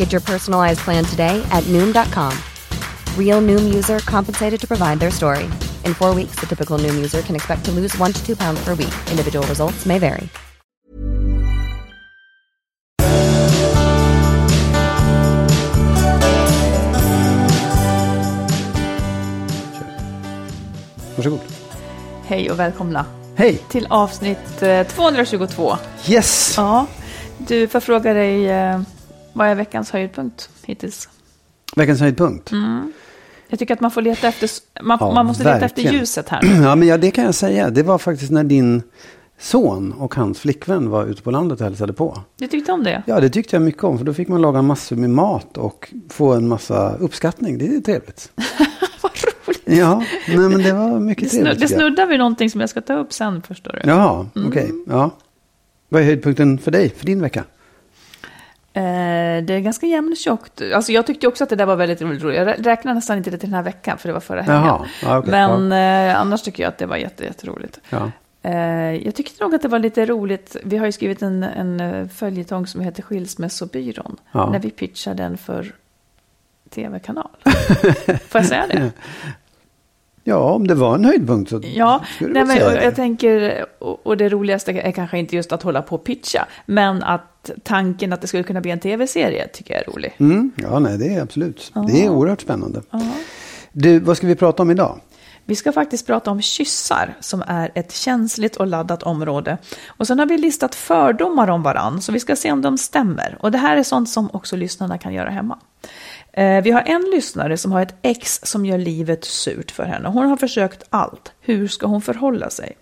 Get your personalized plan today at Noom.com. Real Noom user compensated to provide their story. In four weeks, the typical Noom user can expect to lose one to two pounds per week. Individual results may vary. Varsågod. Hej och välkomna Hej! till avsnitt eh, 222. Yes! Ja, du får fråga dig, eh, vad är veckans höjdpunkt hittills? Veckans höjdpunkt. Jag tycker att man får leta efter, man, Ja, man måste leta efter verkligen. ljuset här. Ja, men ja, det kan jag säga. Det var faktiskt när din son och hans flickvän var ute på landet och hälsade på. Du tyckte om det? Ja, det tyckte jag mycket om. För då fick man laga massor med mat och få en massa uppskattning. Det är trevligt. vad roligt. Ja, nej, men det var mycket Det, trevligt. det snuddar vid någonting som jag ska ta upp sen, förstår du. Jaha, okej. Ja. Vad är höjdpunkten för dig, för din vecka? Eh, det är ganska jämntjockt. Alltså jag tyckte också att det där var väldigt roligt. Jag rä- räknar nästan inte det till den här veckan, för det var förra helgen. Jaha, ja, okej, Men eh, annars tycker jag att det var jätte, jätteroligt. Ja. Eh, jag tyckte nog att det var lite roligt. Vi har ju skrivit en, en eh, följetong som heter Skilsmässobyrån. Ja. När vi pitchar den för tv-kanal. Får jag säga det? ja, om det var en höjdpunkt så Ja, skulle nej, men, säga det. jag tänker, och, och det roligaste är kanske inte just att hålla på och pitcha, men att tanken att det skulle kunna bli en tv-serie tycker jag är rolig. Mm, ja, nej, det är absolut. Det är oerhört spännande. Du, vad ska vi prata om idag? Vi ska faktiskt prata om kyssar som är ett känsligt och laddat område. Och sen har vi listat fördomar om varann, så vi ska se om de stämmer. Och det här är sånt som också lyssnarna kan göra hemma. Eh, Vi har en lyssnare som har ett ex som gör livet surt för henne. Hon har försökt allt. Hur ska hon förhålla sig?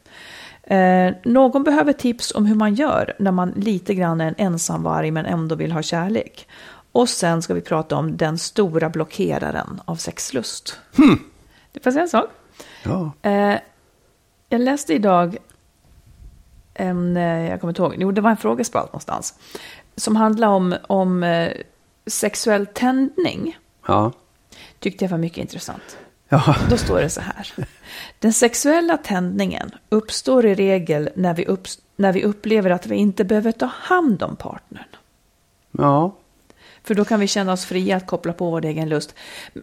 Eh, någon behöver tips om hur man gör när man lite grann är en ensamvarg men ändå vill ha kärlek. Och sen ska vi prata om den stora blockeraren av sexlust. Du får säga en sak. Ja, Eh, jag läste idag en, eh, jag kommer inte ihåg, jo det var en frågespalt någonstans. Som handlade om, om eh, sexuell tändning. ja, Tyckte jag var mycket intressant. Ja. Då står det så här. Den sexuella tändningen uppstår i regel när vi, upp, när vi upplever att vi inte behöver ta hand om partnern. ja. För då kan vi känna oss fria att koppla på vår egen lust.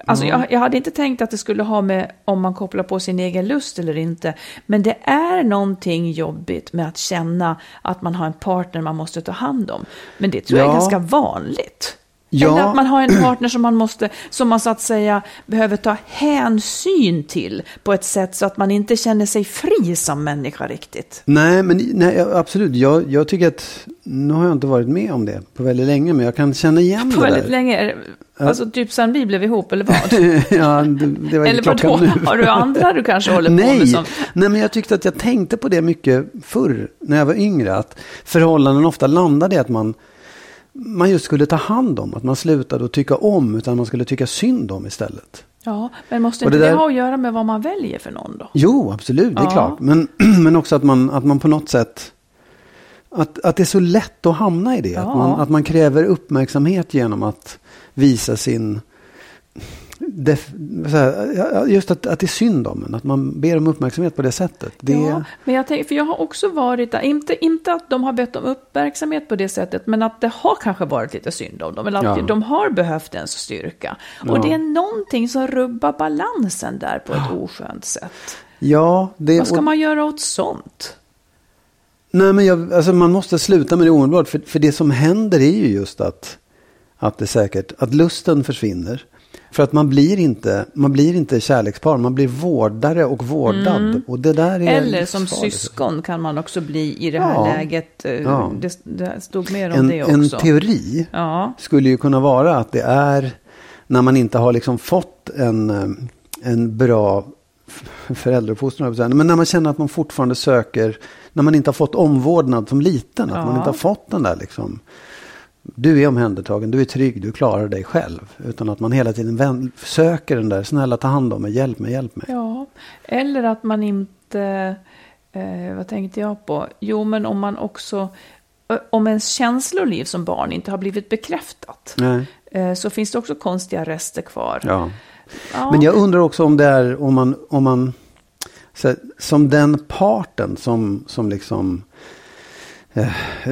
Alltså jag, jag hade inte tänkt att det skulle ha med om man kopplar på sin egen lust eller inte. Men det är någonting jobbigt med att känna att man har en partner man måste ta hand om. Men det tror jag är Ja. ganska vanligt. Ja. Eller att man har en partner som man måste, som man så att säga behöver ta hänsyn till på ett sätt så att man inte känner sig fri som människa riktigt. Nej, men nej, absolut. Jag, jag tycker att, nu har jag inte varit med om det på väldigt länge, men jag kan känna igen På det väldigt där. länge, alltså typ sen vi blev ihop eller vad? ja, det, det var Eller vadå? nu. Har du andra du kanske håller på Nej, med som... nej, men jag tyckte att jag tänkte på det mycket förr när jag var yngre. Att förhållanden ofta landade i att man, man just skulle ta hand om. Att man slutade att tycka om, utan man skulle tycka synd om istället. Ja, men måste inte det det, där- ha att göra med vad man väljer för någon då? Jo, absolut, det är Ja. klart. Men, men också att man, att man på något sätt... Att, att det är så lätt att hamna i det. Att, Ja. man, att man kräver uppmärksamhet genom att visa sin def, här, just att, att det är synd om en. Att man ber om uppmärksamhet på det sättet. Det, Ja, men jag tänker, för jag har också varit där, inte, inte att de har bett om uppmärksamhet på det sättet, men att det har kanske varit lite synd om dem, eller att Ja. de har behövt en styrka. Och Ja. det är någonting som rubbar balansen där på ett oskönt sätt. ja, det, Vad ska och- man göra åt sånt? Nej, men jag, alltså man måste sluta med det omedelbart. För, för det som händer är ju just att, att det säkert, att lusten försvinner. För att man blir inte, man blir inte kärlekspar, man blir vårdare och vårdad. Och det där är Mm. Eller som syskon kan man också bli i det här Ja. läget. Eh, Ja. Det, det stod mer om En, det en också. teori Ja, skulle ju kunna vara att det är när man inte har liksom fått en, eh, en bra föräldrauppfostran, men när man känner att man fortfarande söker, när man inte har fått omvårdnad som liten, att man inte har fått den där liksom, du är omhändertagen, du är trygg, du klarar dig själv. Utan att man hela tiden söker den där, snälla ta hand om mig, hjälp mig, hjälp mig. ja. Eller att man inte, eh, vad tänkte jag på? Jo, men om man också, eh, om ens känsloliv som barn inte har blivit bekräftat. Eh, Så finns det också konstiga rester kvar. Ja. Ja. Men jag undrar också om det är om man, om man så som den parten som, som liksom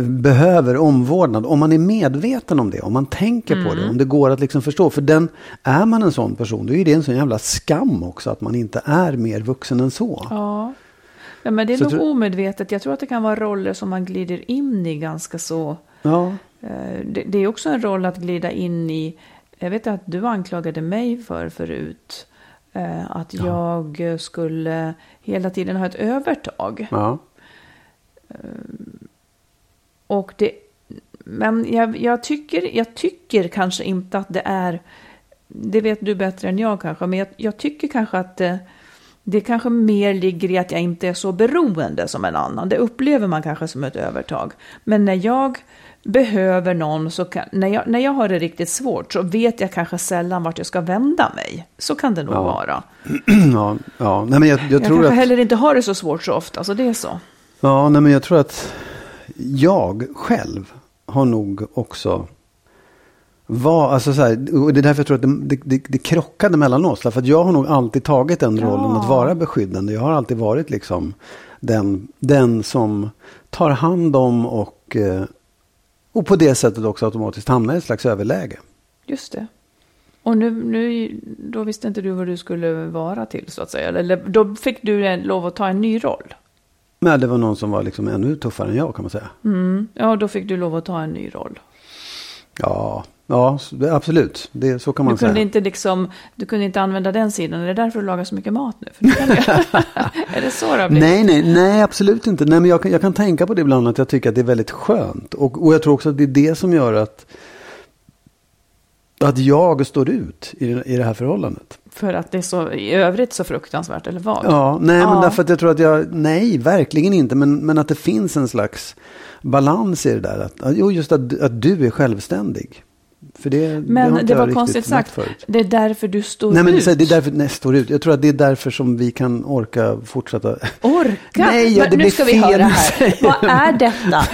behöver omvårdnad. Om man är medveten om det, om man tänker på Mm. det, om det går att liksom förstå. För den, är man en sån person, då är det en sån jävla skam också att man inte är mer vuxen än så. Ja. ja, men det är Så nog tror- omedvetet. Jag tror att det kan vara roller som man glider in i ganska så. Ja, Eh, Det, det är också en roll att glida in i. Jag vet att du anklagade mig för förut. eh, Att jag skulle hela tiden ha ett övertag. ja. Och det, men jag, jag, tycker, jag tycker kanske inte att det är, det vet du bättre än jag kanske, men jag, jag tycker kanske att det, det kanske mer ligger i att jag inte är så beroende som en annan. Det upplever man kanske som ett övertag. Men när jag behöver någon, så kan, när, jag, när jag har det riktigt svårt så vet jag kanske sällan vart jag ska vända mig. Så kan det nog Ja. vara. ja, ja. Nej, men jag, jag, Jag, tror kanske att... heller inte har det så svårt så ofta, så det är så. Ja, nej, men jag tror att jag själv har nog också var, alltså så här, och det är därför jag tror att det, det, det, krockade mellan oss. För att jag har nog alltid tagit den Ja. rollen att vara beskyddande. Jag har alltid varit liksom den, den som tar hand om och, eh, och på det sättet också automatiskt hamnar i ett slags överläge. Just det. Och nu, nu, då visste inte du vad du skulle vara till så att säga. Eller då fick du lov att ta en ny roll. Men det var någon som var liksom ännu tuffare än jag kan man säga. Mm. Ja, då fick du lov att ta en ny roll. Ja, ja absolut. Det, så kan man Du kunde, säga. inte liksom, du kunde inte använda den sidan. Är det därför du lagar så mycket mat nu? Nu är det så det har blivit? Nej, nej, nej, absolut inte. Nej, men jag, kan- jag kan tänka på det ibland att jag tycker att det är väldigt skönt. Och, och jag tror också att det är det som gör att, att jag står ut i, i det här förhållandet. För att det är så i övrigt så fruktansvärt, eller vad? Ja, nej, Ja. men därför att jag tror att jag, nej, verkligen inte. Men, men att det finns en slags balans i det där. Att, jo, just att, att du är självständig. För det, det Men det jag var konstigt sagt. Förut. Det är därför du står Nej, men ut. det är därför, nej, står ut. Jag tror att det är därför som vi kan orka fortsätta. Orka? Nej, ja, Men det nu ska vi höra här. Vad är detta?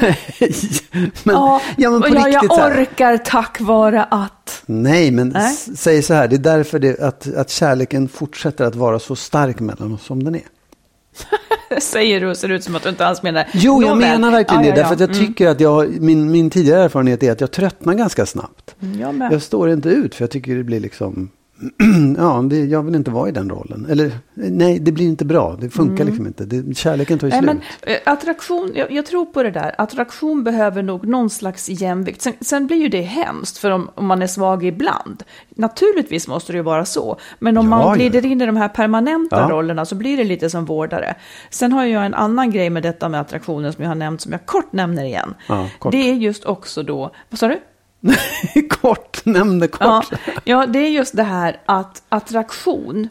men, ja, ja, men på ja, riktigt jag orkar tack vare att... Nej, men Nej. säg så här. Det är därför det, att, att kärleken fortsätter att vara så stark mellan oss som den är. Säger du och ser ut som att du inte alls menar. Jo, jag Nåväl. menar verkligen Ja, det. ja, Därför att jag ja. Mm. tycker att jag, min, min tidigare erfarenhet är att jag tröttnar ganska snabbt. Mm, Jag. Jag står inte ut för jag tycker det blir liksom, ja, det, jag vill inte vara i den rollen. Eller nej, det blir inte bra. Det funkar liksom inte. Det, kärleken tar ju Nej, slut. men, eh, attraktion, jag, jag tror på det där. Attraktion behöver nog någon slags jämvikt. Sen, sen blir ju det hemskt för om, om man är svag ibland. Naturligtvis måste det ju vara så. Men om Ja, man glider in i de här permanenta Ja. rollerna så blir det lite som vårdare. Sen har jag en annan grej med detta med attraktionen som jag har nämnt, som jag kort nämner igen. Ja, kort. Det är just också då, vad sa du? kort, nämnde kort. Ja, ja, det är just det här att attraktion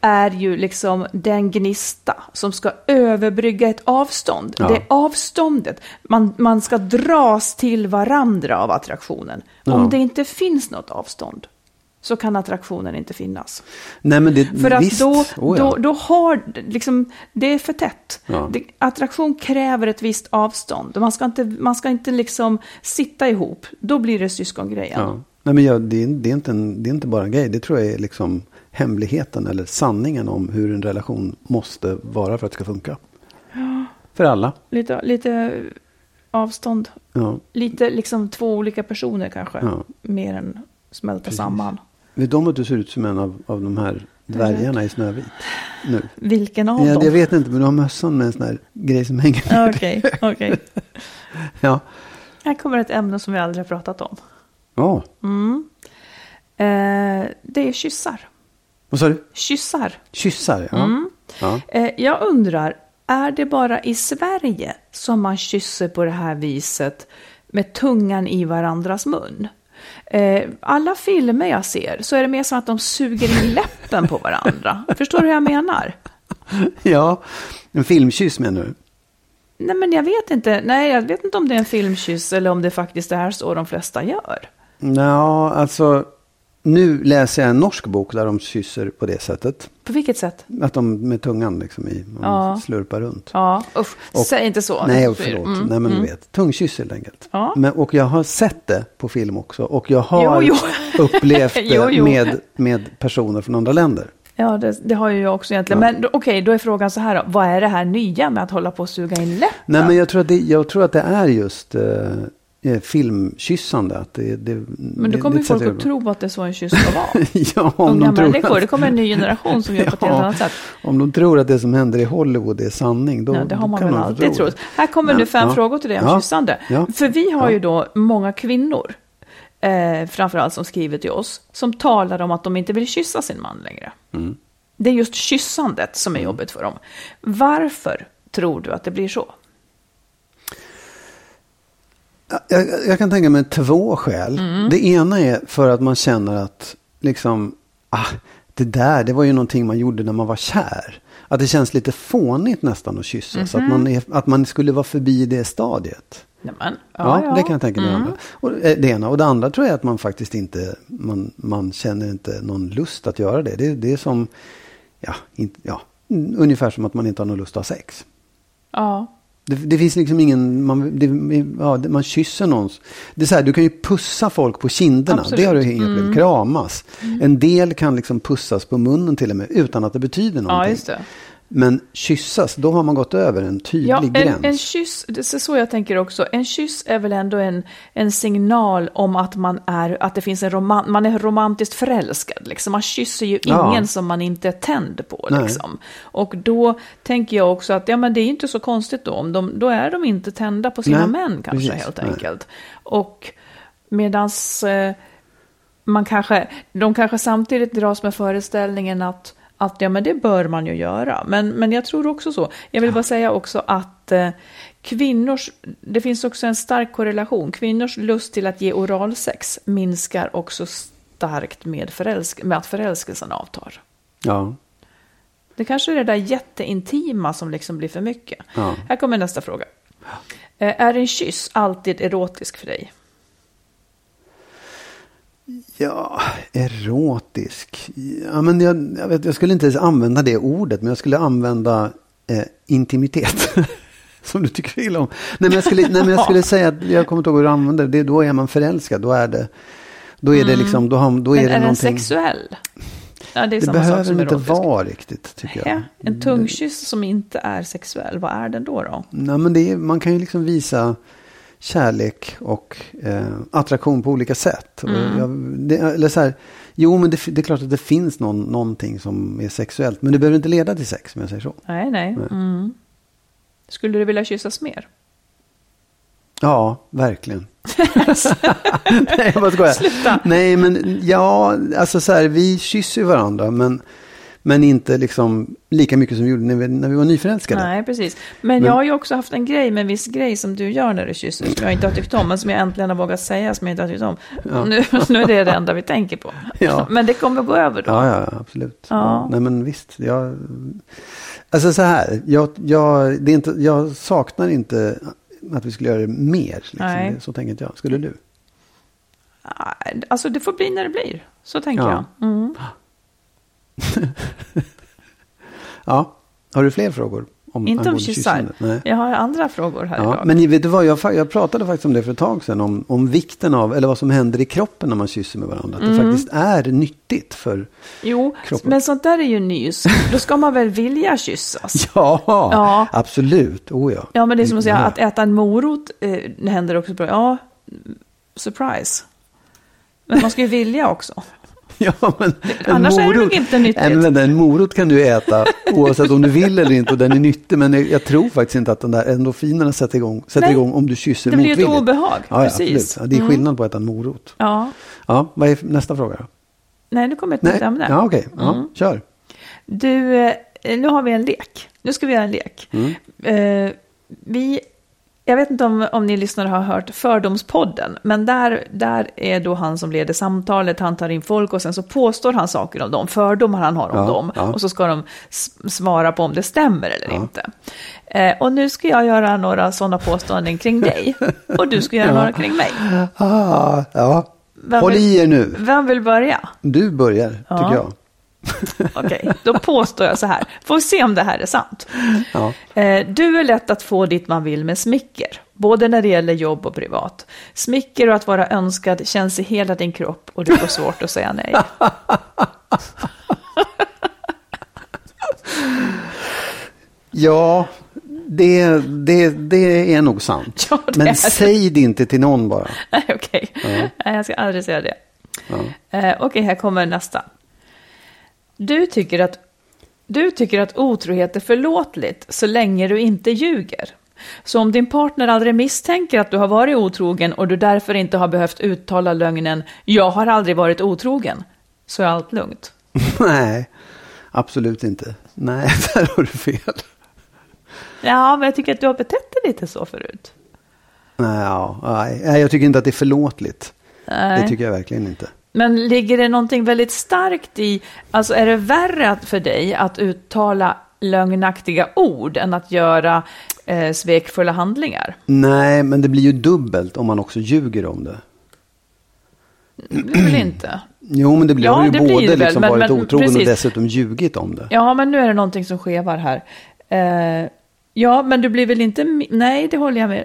är ju liksom den gnista som ska överbrygga ett avstånd. Ja. Det är avståndet. Man, man ska dras till varandra av attraktionen. Ja. Om det inte finns något avstånd så kan attraktionen inte finnas. Nej, men det, För att visst. då, Oh, ja. då, då har, liksom, det är för tätt. Ja. Det, attraktion kräver ett visst avstånd. Man ska inte, man ska inte liksom sitta ihop. Då blir det syskongrejen. Ja. Nej, men jag, det, är, det, är inte en, det är inte bara en grej. Det tror jag är liksom hemligheten eller sanningen om hur en relation måste vara för att det ska funka. För alla. Lite, lite avstånd. Ja. Lite liksom två olika personer kanske. Ja. Mer än smälta samman. Vet om att du ser ut som en av, av de här dvärgarna i Snövit? Nu. Vilken av Ja, dem? jag vet inte, men du har mössan med en sån här grej som hänger ner. Okej, okej. Ja. Här kommer ett ämne som vi aldrig har pratat om. Ja. Eh, det är kyssar. Vad sa du? Kyssar. Kyssar, ja. Mm. ja. Eh, jag undrar, är det bara i Sverige som man kysser på det här viset med tungan i varandras mun? Eh, alla filmer jag ser så är det mer som att de suger in läppen på varandra. Förstår du hur jag menar? Ja, en filmkyss menar du? Nej, men jag vet inte. Nej, jag vet inte om det är en filmkyss eller om det faktiskt är så de flesta gör. Ja, alltså nu läser jag en norsk bok där de kysser på det sättet. På vilket sätt? Att de med tungan liksom i, Ja. slurpar runt. Ja, usch, Och- säg inte så. Nej, förlåt. Mm, Nej, men mm. du vet. Tungkyss helt enkelt. Ja. Men, och jag har sett det på film också. Och jag har Jo, jo. upplevt det Jo, jo. Med, med personer från andra länder. Ja, det, det har ju jag också egentligen. Ja. Men okej, då är frågan så här då. Vad är det här nya med att hålla på och suga in läppen? Nej, men jag tror att det, jag tror att det är just eh, eh, filmkyssande. Att det, det, Men då kommer ju folk att tro att det är så en kyss ska vara. ja, om Unga de tror människor, att- det kommer en ny generation som gör på ett helt annat sätt. Om de tror att det som händer i Hollywood är sanning, då, Ja, det har man väl de alltid tro trott. det. Här kommer Men, nu fem ja. frågor till dig om Ja. kyssande. Ja. För vi har ju då många kvinnor, eh, framförallt som skriver till oss, som talar om att de inte vill kyssa sin man längre. Mm. Det är just kyssandet som är jobbigt för dem. Varför tror du att det blir så? Jag, jag kan tänka mig två skäl. Mm. Det ena är för att man känner att liksom, ah, det där, det var ju någonting man gjorde när man var kär. Att det känns lite fånigt nästan att kyssas. Mhm. Att, man är, att man skulle vara förbi det stadiet. Nämen, Ja, det kan jag tänka mig. Mm. Och, eh, det ena. Och det andra tror jag att man faktiskt inte, man, man känner inte någon lust att göra det. Det, det är som, ja, inte, ja, mm, ungefär som att man inte har någon lust att ha sex. Ja, Det, det finns liksom ingen, man, det, ja, man kysser någons. Det är så här, du kan ju pussa folk på kinderna. Absolut. Det har du inga problem. Kramas. En del kan liksom pussas på munnen till och med utan att det betyder någonting. ja. Men kyssas, då har man gått över en tydlig Ja, gräns. en, en kyss, det är så jag tänker också. En kyss är väl ändå en, en signal om att man är, att det finns en roman, man är romantiskt förälskad. Liksom. Man kysser ju Ja. ingen som man inte är tänd på. Nej. Liksom. Och då tänker jag också att ja, men det är inte så konstigt då. Om de, då är de inte tända på sina Nej, män kanske precis. helt Nej. enkelt. Och medans eh, man kanske, de kanske samtidigt dras med föreställningen att, att ja, men det bör man ju göra. Men, men jag tror också så. Jag vill bara säga också att eh, kvinnors, det finns också en stark korrelation. Kvinnors lust till att ge oralsex minskar också starkt med, förälsk, med att förälskelsen avtar. Ja. Det kanske är det där jätteintima som liksom blir för mycket. Ja. Här kommer nästa fråga. Eh, Är en kyss alltid erotisk för dig? Ja, erotisk. Ja, men jag, jag, vet, jag skulle inte ens använda det ordet, men jag skulle använda eh, intimitet. Som du tycker illa om. Nej, men jag skulle, nej, men jag skulle säga att jag kommer inte ihåg hur du använder det. Då är man förälskad. Då är det, då är det liksom, då, har, då är Men det är den någonting. sexuell? Ja, det Det behöver den inte erotisk. vara riktigt, tycker jag. Ja, en tungkyss som inte är sexuell, vad är den då? då? Nej, men det är, man kan ju liksom visa kärlek och eh, attraktion på olika sätt. Mm. Jag, det, eller så här, jo, men det, det är klart att det finns någon, någonting som är sexuellt. Men det behöver inte leda till sex, om jag säger så. Nej, nej. Mm. Skulle du vilja kyssas mer? Ja, verkligen. Nej, jag bara skojar. Sluta. Nej, men ja, alltså så här, vi kysser ju varandra, men, men inte liksom lika mycket som vi gjorde när vi, när vi var nyförälskade. Nej, precis. Men, Men- jag har ju också haft en grej med en viss grej som du gör när du kysser, som jag inte har tyckt om, men som jag äntligen har vågat säga, som jag inte har tyckt om. Nu, nu är det det enda vi tänker på. Ja. Men det kommer gå över då. Ja, ja, absolut. Ja. Nej, men visst. Jag, alltså så här, jag, jag, det är inte, jag saknar inte att vi skulle göra det mer. Liksom. Nej. Så tänker inte jag. Skulle du? Alltså det får bli när det blir. Så tänker Ja. jag. Mm. Ja. Har du fler frågor om, Inte om kyssar. Jag har andra frågor här Ja, idag. men vet du vad, jag, jag pratade faktiskt om det för ett tag sedan. Om, om vikten av, eller vad som händer i kroppen när man kysser med varandra. Att Mm. det faktiskt är nyttigt för... Jo, kroppen. men sånt där är ju nys. Då ska man väl vilja kyssas? Ja, Ja. absolut. Oh, ja. Ja, men det är som att säga Ja. att äta en morot eh, händer också bra. Ja, surprise. Men man ska ju vilja också. Ja, men en Annars är det morot, nog inte nyttigt. Vänta, en morot kan du äta oavsett om du vill eller inte och den är nyttig. Men jag, tror faktiskt inte att den där endorfinerna sätter igång, sätter Nej, igång om du kysser det blir ett obehag, Ja, precis. Mm. Ja, det är skillnad på att äta en morot. Ja, Ja, vad är nästa fråga nej, nu kommer ett nytt ämne. ja, okej. Ja, Mm. Kör. Du, eh, nu har vi en lek. Nu ska vi göra en lek. Mm. Eh, vi, jag vet inte om, om ni lyssnare har hört Fördomspodden, men där, där är då han som leder samtalet, han tar in folk och sen så påstår han saker om dem, fördomar han har om Ja, dem, ja. och så ska de svara på om det stämmer eller Ja. inte. Eh, och nu ska jag göra några sådana påståenden kring dig, och du ska göra några kring mig. Ah, ja. Vem Håll vill- i er nu. Vem vill börja? Du börjar, Ja. tycker jag. Okej, då påstår jag så här. Får vi se om det här är sant. Ja. Eh, Du är lätt att få dit man vill med smicker, både när det gäller jobb och privat. Smicker och att vara önskad känns i hela din kropp och du får svårt att säga nej. Ja, det, det, det är nog sant. Ja, Men är säg det inte till någon bara. Nej, okej. Nej, jag ska aldrig säga det. Ja. Eh, Okej, här kommer nästa. Du tycker, att, du tycker att otrohet är förlåtligt så länge du inte ljuger. Så om din partner aldrig misstänker att du har varit otrogen och du därför inte har behövt uttala lögnen “jag har aldrig varit otrogen” så är allt lugnt. Nej, absolut inte. Nej, där har du fel. Ja, men jag tycker att du har betett dig lite så förut. Nej, ja, nej, jag tycker inte att det är förlåtligt. Nej. Det tycker jag verkligen inte. Men ligger det någonting väldigt starkt i, alltså är det värre för dig att uttala lögnaktiga ord än att göra eh, svekfulla handlingar? Nej, men det blir ju dubbelt om man också ljuger om det. Det blir inte? Jo, men det blir Ja, har ju det blir både det väl, liksom men- varit men otrogen och precis. dessutom ljugit om det. Ja, men nu är det någonting som skevar här. Eh, ja, men du blir väl inte... Nej, det håller jag med.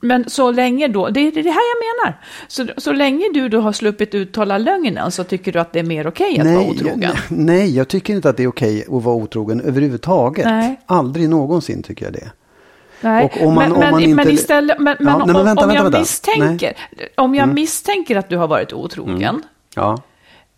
Men så länge då... Det är det här jag menar. Så, så länge du då har sluppit uttala lögnen så tycker du att det är mer okej att vara otrogen? jag, nej, jag tycker inte att det är okej att vara otrogen överhuvudtaget. Nej. Aldrig någonsin tycker jag det. Nej, man- men, istället, men, nej, om, men vänta, om vänta, jag vänta. misstänker, om jag misstänker att du har varit otrogen, Ja.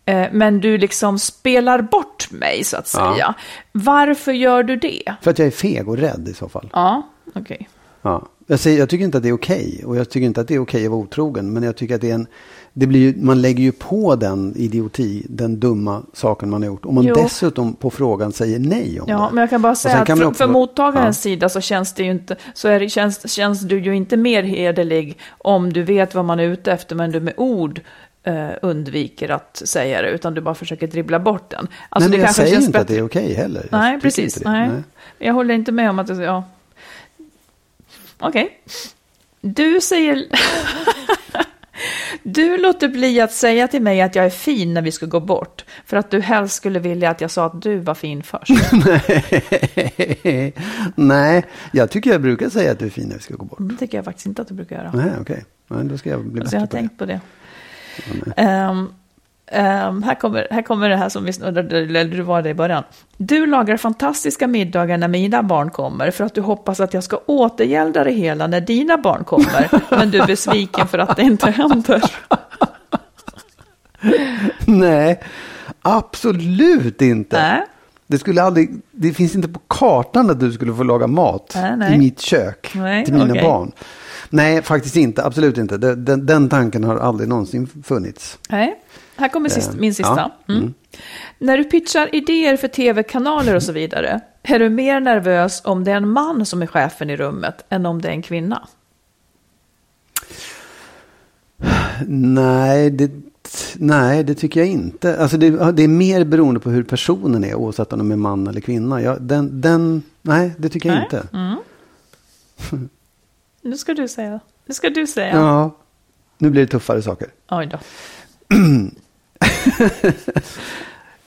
Eh, men du liksom spelar bort mig så att Ja. säga, varför gör du det? För att jag är feg och rädd i så fall. Ja, okej. Ja. Jag, säger, jag tycker inte att det är okej. Och jag tycker inte att det är okej att vara otrogen. Men jag tycker att det är en... Det blir ju, man lägger ju på den idioti, den dumma saken man har gjort. Om man Jo. dessutom på frågan säger nej om Ja, det. men jag kan bara säga att för, också- för mottagarens Ja. sida så känns det ju inte, så är det, känns, känns du ju inte mer hederlig om du vet vad man är ute efter, men du med ord eh, undviker att säga det, utan du bara försöker dribbla bort den. Alltså, Nej, men jag säger inte att det är okej heller. Jag Nej, tycker precis. det. Nej. Jag håller inte med om att det... Ja. Okej. Du säger... du låter bli att säga till mig att jag är fin när vi ska gå bort. För att du helst skulle vilja att jag sa att du var fin först. Nej, jag tycker jag brukar säga att du är fin när vi ska gå bort. Det tycker jag faktiskt inte att du brukar göra. Nej, okej. Nej, då ska jag bli Så bättre jag har på tänkt på det. Ehm, ehm, här, kommer, här kommer det här som vi snuddade, eller du var det i början. Du lagar fantastiska middagar när mina barn kommer för att du hoppas att jag ska återgälda det hela när dina barn kommer. men du är besviken för att det inte händer. Nej, absolut inte. Nej. Det, skulle aldrig, det finns inte på kartan att du skulle få laga mat Nej, nej. i mitt kök Nej, till mina okej. barn. Nej, faktiskt inte. Absolut inte. Den, den, den tanken har aldrig någonsin funnits. Nej. Här kommer sist, Eh, min sista. ja, Mm. När du pitchar idéer för tv-kanaler och så vidare, är du mer nervös om det är en man som är chefen i rummet än om det är en kvinna? Nej, det, nej, det tycker jag inte. Alltså det, det är mer beroende på hur personen är, oavsett om de är man eller kvinna. Jag, den, den, nej, det tycker jag Nej. inte. Nu ska du säga. Nu ska du säga. Ja, nu blir det tuffare saker. Oj då.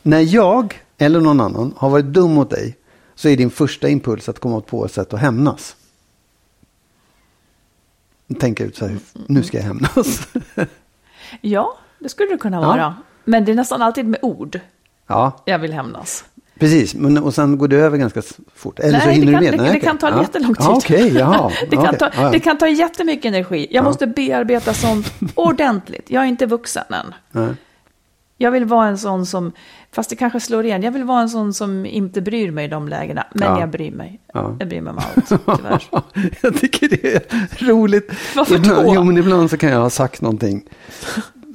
När jag eller någon annan har varit dum mot dig så är din första impuls att komma på ett sätt att hämnas. Tänka ut så här, nu ska jag hämnas. Ja, det skulle det kunna Ja. vara. Men det är nästan alltid med ord ja, jag vill hämnas. Precis. Men, och sen går det över ganska fort. Eller så Nej, hinner det du kan, med. det, Nej, det kan ta ja. jättelång tid. Ja, Okej, jaha. det, kan Okej, ta, ja, ja. det kan ta jättemycket energi. Jag Ja. måste bearbeta sånt ordentligt. Jag är inte vuxen än. Nej. Jag vill vara en sån som, fast det kanske slår igen, jag vill vara en sån som inte bryr mig i de lägena. Men Ja. jag bryr mig. Ja. Jag bryr mig om allt, tyvärr. jag tycker det är roligt. Varför då? Jo, men ibland så kan jag ha sagt någonting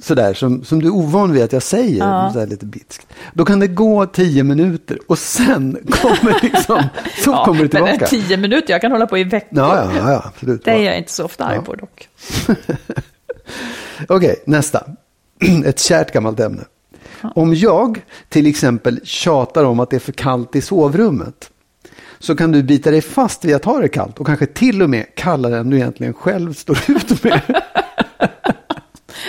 sådär som, som du är ovan vid att jag säger. Ja. Så här lite bitskt. Då kan det gå tio minuter och sen kommer liksom, så Ja, kommer det Men tillbaka. tio minuter, jag kan hålla på i veckor. Ja, ja, ja, absolut. Det är jag inte så ofta arg på dock. Okej, nästa. Ett kärt gammalt ämne. Om jag till exempel tjatar om att det är för kallt i sovrummet så kan du bita dig fast vid att ha det kallt och kanske till och med kallare än du egentligen själv står ut med.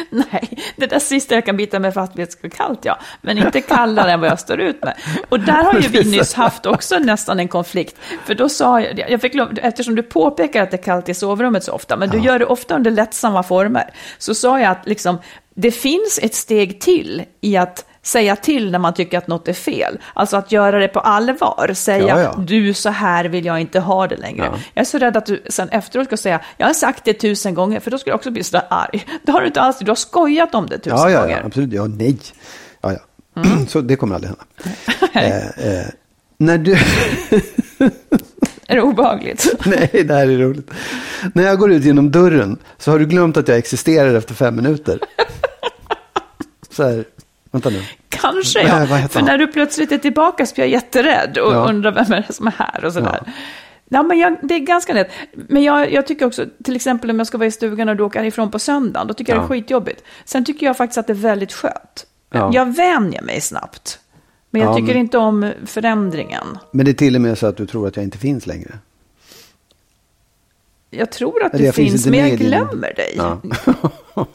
Nej, det där sista jag kan bita mig fast vid att det är kallt, ja. Men inte kallare än vad jag står ut med. Och där har ju vi nyss haft också nästan en konflikt. För då sa jag, jag fick lov, eftersom du påpekar att det är kallt i sovrummet så ofta, men du gör det ofta under lättsamma former, så sa jag att liksom, det finns ett steg till i att säga till när man tycker att något är fel. Alltså att göra det på allvar. Säga, Ja, ja. du så här vill jag inte ha det längre. Ja. Jag är så rädd att du sen efteråt ska säga, jag har sagt det tusen gånger, för då skulle jag också bli så där arg. Det har du inte alls, du har skojat om det tusen Ja, ja, gånger. ja, absolut. Ja, nej. Ja, ja. Mm. Så det kommer aldrig hända. eh, eh, när du... Är det obehagligt? nej, det här är roligt. När jag går ut genom dörren så har du glömt att jag existerar efter fem minuter. Så här, vänta nu. Kanske Nej, ja. heter För när du plötsligt är tillbaka så blir jag jätterädd och Ja. undrar vem är det som är här och sådär. Ja. Ja. men jag, det är ganska lätt. Men jag, jag tycker också, till exempel om jag ska vara i stugan och du åker ifrån på söndagen, då tycker jag Ja. det är skitjobbigt. Sen tycker jag faktiskt att det är väldigt skönt. Ja. Jag vänjer mig snabbt. Men jag Ja, tycker men- inte om förändringen. Men det är till och med så att du tror att jag inte finns längre. Jag tror att Eller du jag finns finns, men jag i din- glömmer dig. Ja.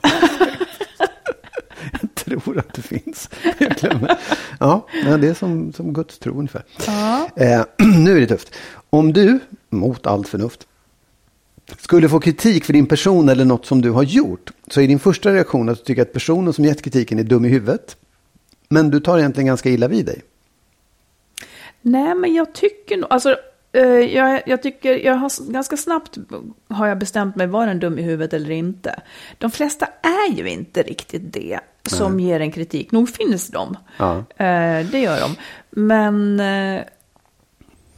tror att det finns. Ja, det är som, som Guds tro ungefär. Ja. Eh, nu är det tufft. Om du, mot allt förnuft, skulle få kritik för din person eller något som du har gjort så är din första reaktion att du tycker att personen som gett kritiken är dum i huvudet. Men du tar egentligen ganska illa vid dig. Nej, men jag tycker nog, alltså, eh, jag, jag tycker, jag har ganska snabbt har jag bestämt mig, var den dum i huvudet eller inte. De flesta är ju inte riktigt det som ger en kritik. Nog finns de, Ja. eh, det gör de. Men eh,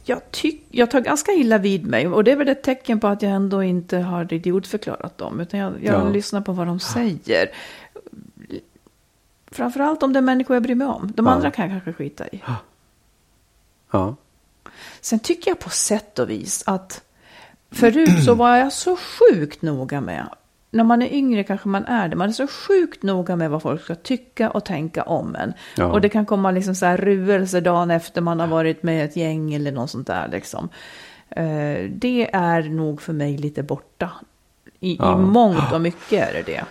jag, tyck, jag tar ganska illa vid mig och det är väl ett tecken på att jag ändå inte har idiotförklarat dem, utan jag, jag Ja. lyssnar på vad de säger. Framförallt om det är människor jag bryr mig om. De Ja. andra kan jag kanske skita i. Ja. Sen tycker jag på sätt och vis att förut så var jag så sjukt noga med, när man är yngre kanske man är det, man är så sjukt noga med vad folk ska tycka och tänka om en. Ja. Och det kan komma liksom så här ruelse dagen efter man har varit med ett gäng eller något sånt där liksom. Eh, Det är nog för mig lite borta. I, Ja. I mångt och mycket är det det.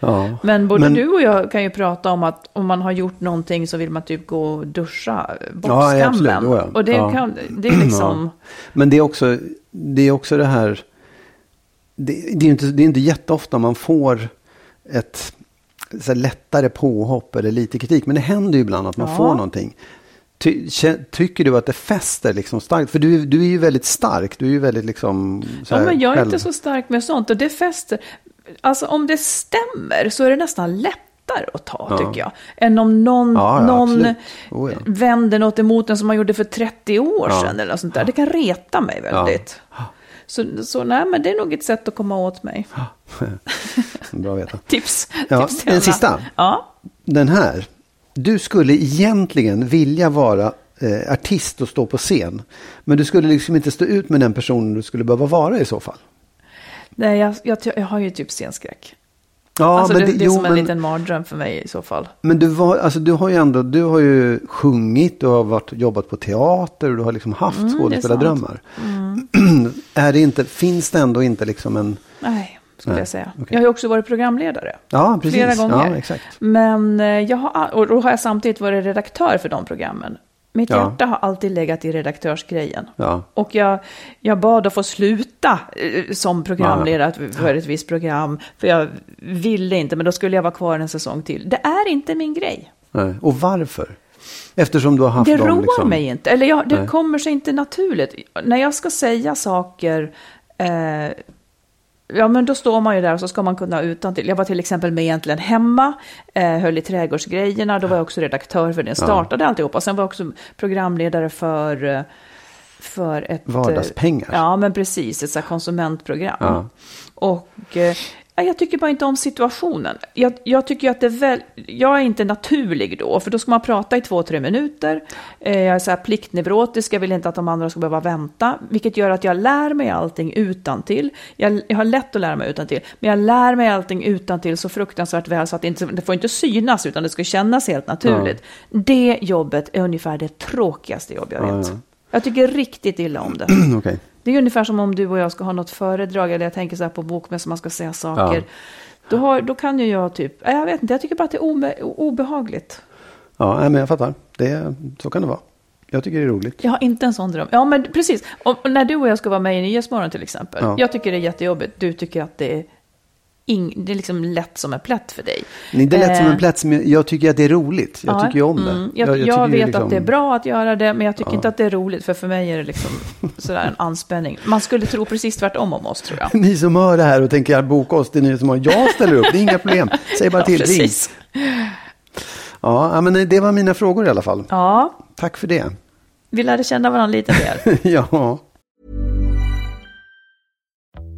ja. Men både Men- du och jag kan ju prata om att om man har gjort någonting så vill man typ gå och duscha bort Ja, skammen. Och det, kan, det är liksom... Men det är också det, är också det här. Det, det, är inte, det är inte jätteofta man får ett så lättare påhopp eller lite kritik. Men det händer ju ibland att man Ja. får någonting. Ty, tycker du att det fäster liksom starkt? För du, du är ju väldigt stark. Du är ju väldigt liksom. Ja, men jag är själv- inte så stark med sånt. Och det fäster... Alltså om det stämmer så är det nästan lättare att ta, Ja. tycker jag. Än om någon, Ja, ja, någon. Oh, vänder något emot en som man gjorde för 30 år sedan. Eller något sånt där. Det kan reta mig väldigt. Så, så nej, men det är nog ett sätt att komma åt mig. Bra att veta. Tips. Ja, Tips till en alla. sista. Ja. Den här. Du skulle egentligen vilja vara eh, artist och stå på scen. Men du skulle liksom inte stå ut med den personen du skulle behöva vara i så fall. Nej, jag, jag, jag har ju typ scenskräck. Ja, alltså det, det är jo, som en men, liten mardröm för mig i så fall. men du, var, alltså, du har ju ändå du har ju sjungit, du har varit, jobbat på teater och du har liksom haft Mm, det skådespelardrömmar. är det inte, finns det ändå inte liksom en... Nej, skulle Nej, jag säga. okej. Jag har ju också varit programledare. Ja, precis. Flera gånger. Ja, exakt. Men eh, jag har, och då har jag samtidigt varit redaktör för de programmen. Mitt Ja. hjärta har alltid legat i redaktörsgrejen. Ja. Och jag, jag bad att få sluta eh, som programledare för ett visst program. För jag ville inte, men då skulle jag vara kvar en säsong till. Det är inte min grej. Nej. Och varför? Eftersom du har haft Det dem roar liksom... mig inte. Eller jag, det Nej. kommer sig inte naturligt. När jag ska säga saker, eh, ja men då står man ju där och så ska man kunna utan till. Jag var till exempel med egentligen hemma, eh, höll i trädgårdsgrejerna, då var jag också redaktör för den, startade alltihopa. Sen var jag också programledare för, eh, för ett... eh, Vardagspengar. Ja, men precis, ett så konsumentprogram. Ja. Och eh, ja, jag tycker bara inte om situationen. Jag, jag tycker att det är väl, jag är inte naturlig då, för då ska man prata i två, tre minuter. Eh, jag är så här pliktneurotisk, jag vill inte att de andra ska behöva vänta, vilket gör att jag lär mig allting utan till. Jag, jag har lätt att lära mig utan till, men jag lär mig allting utan till så fruktansvärt väl så att det, inte, det får inte synas, utan det ska kännas helt naturligt. Det jobbet är ungefär det tråkigaste jobb jag vet. Ja. Jag tycker riktigt illa om det. Okej. Det är ungefär som om du och jag ska ha något föredrag, eller jag tänker så här på bokmässan, man ska säga saker. Ja. Då, har, då kan ju jag typ, jag vet inte, jag tycker bara att det är obe, obehagligt. Ja, men jag fattar. Det, så kan det vara. Jag tycker det är roligt. Jag har inte en sån dröm. Ja, men precis. Och när du och jag ska vara med i Nyhetsmorgon till exempel. Ja. Jag tycker det är jättejobbigt. Du tycker att det är, ing, det är liksom lätt som en plätt för dig. Det är lätt som Eh, en plats, men jag tycker att det är roligt. Jag ja, tycker ju om det. mm. Jag, jag, tycker vet liksom- att det är bra att göra det, men jag tycker inte att det är roligt. För för mig är det liksom sådär en anspänning. Man skulle tro precis tvärtom om oss, tror jag. Ni som hör det här och tänker boka oss, det är ni som har, jag ställer upp, det är inga problem. Säg bara Ja, till, ring. precis. Ja, ja, men det var mina frågor i alla fall. Ja, Tack för det. vi lärde känna varandra lite mer. ja.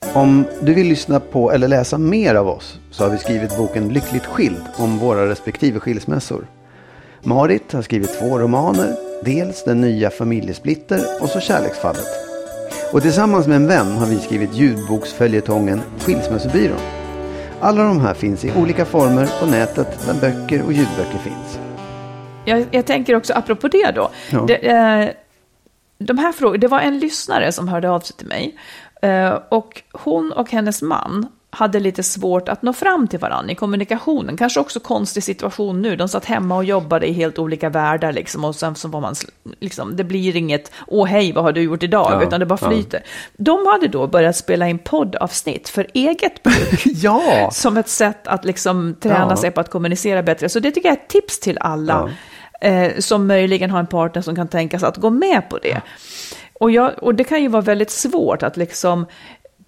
Om du vill lyssna på eller läsa mer av oss så har vi skrivit boken Lyckligt skild om våra respektive skilsmässor. Marit har skrivit två romaner, dels Den nya familjesplitter och så Kärleksfallet. Och tillsammans med en vän har vi skrivit ljudboksföljetongen Skilsmässobyrån. Alla de här finns i olika former på nätet där böcker och ljudböcker finns. Jag, jag tänker också, apropå det då. Ja. Det, eh, de här frågorna, det var en lyssnare som hörde av sig till mig. Eh, och hon och hennes man hade lite svårt att nå fram till varandra i kommunikationen. Kanske också konstig situation nu. De satt hemma och jobbade i helt olika världar liksom. Och sen så var man, liksom, det blir inget, åh hej, vad har du gjort idag? Ja, Utan det bara ja. flyter. De hade då börjat spela in poddavsnitt för eget bruk. Ja! som ett sätt att liksom träna Ja. sig på att kommunicera bättre. Så det tycker jag är ett tips till alla eh, som möjligen har en partner som kan tänka sig att gå med på det. Och, jag, och det kan ju vara väldigt svårt att liksom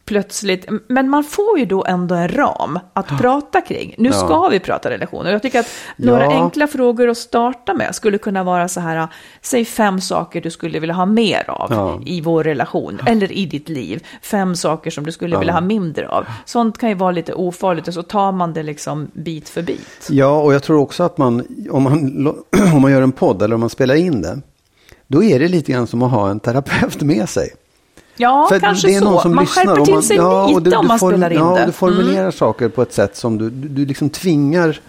plötsligt, men man får ju då ändå en ram att prata kring. Nu ska vi prata relationer. Jag tycker att några Ja. enkla frågor att starta med skulle kunna vara så här, säg fem saker du skulle vilja ha mer av Ja. i vår relation eller i ditt liv. Fem saker som du skulle vilja ha mindre av. Sånt kan ju vara lite ofarligt och så tar man det liksom bit för bit. Ja, och jag tror också att man om, man, om man gör en podd eller om man spelar in det, då är det lite grann som att ha en terapeut med sig. Ja, För kanske det är någon så. som man lyssnar skärper till man- sig ja, och lite du- om du man form- spelar in ja, det. du formulerar saker på ett sätt som du, du, du liksom tvingar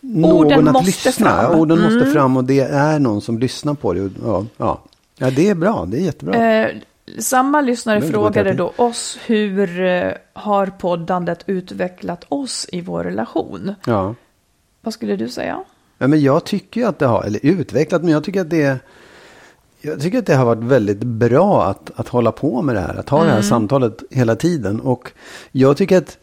någon att måste lyssna. fram. Orden måste Mm. fram och det är någon som lyssnar på det. Och, Ja, ja. ja det är bra. Det är jättebra. Eh, samma lyssnare frågade då oss hur eh, har poddandet utvecklat oss i vår relation? Ja. Vad skulle du säga? Ja, men jag tycker ju att det har, eller utvecklat, men jag tycker att det jag tycker att det har varit väldigt bra att, att hålla på med det här, att ha det här samtalet hela tiden. Och jag tycker att,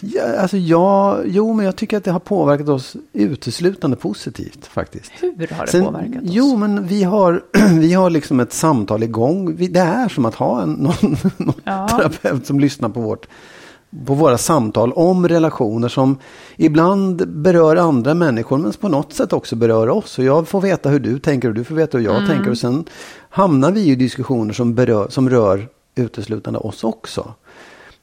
ja, alltså jag, jo men jag tycker att det har påverkat oss uteslutande positivt faktiskt. Hur har det Sen- påverkat oss? Jo, men vi har, vi har liksom ett samtal igång. Vi, det är som att ha en, någon, någon Ja. terapeut som lyssnar på, vårt, på våra samtal om relationer som ibland berör andra människor men på något sätt också berör oss. Och jag får veta hur du tänker och du får veta hur jag Mm. tänker. Och sen hamnar vi i diskussioner som, berör, som rör uteslutande oss också.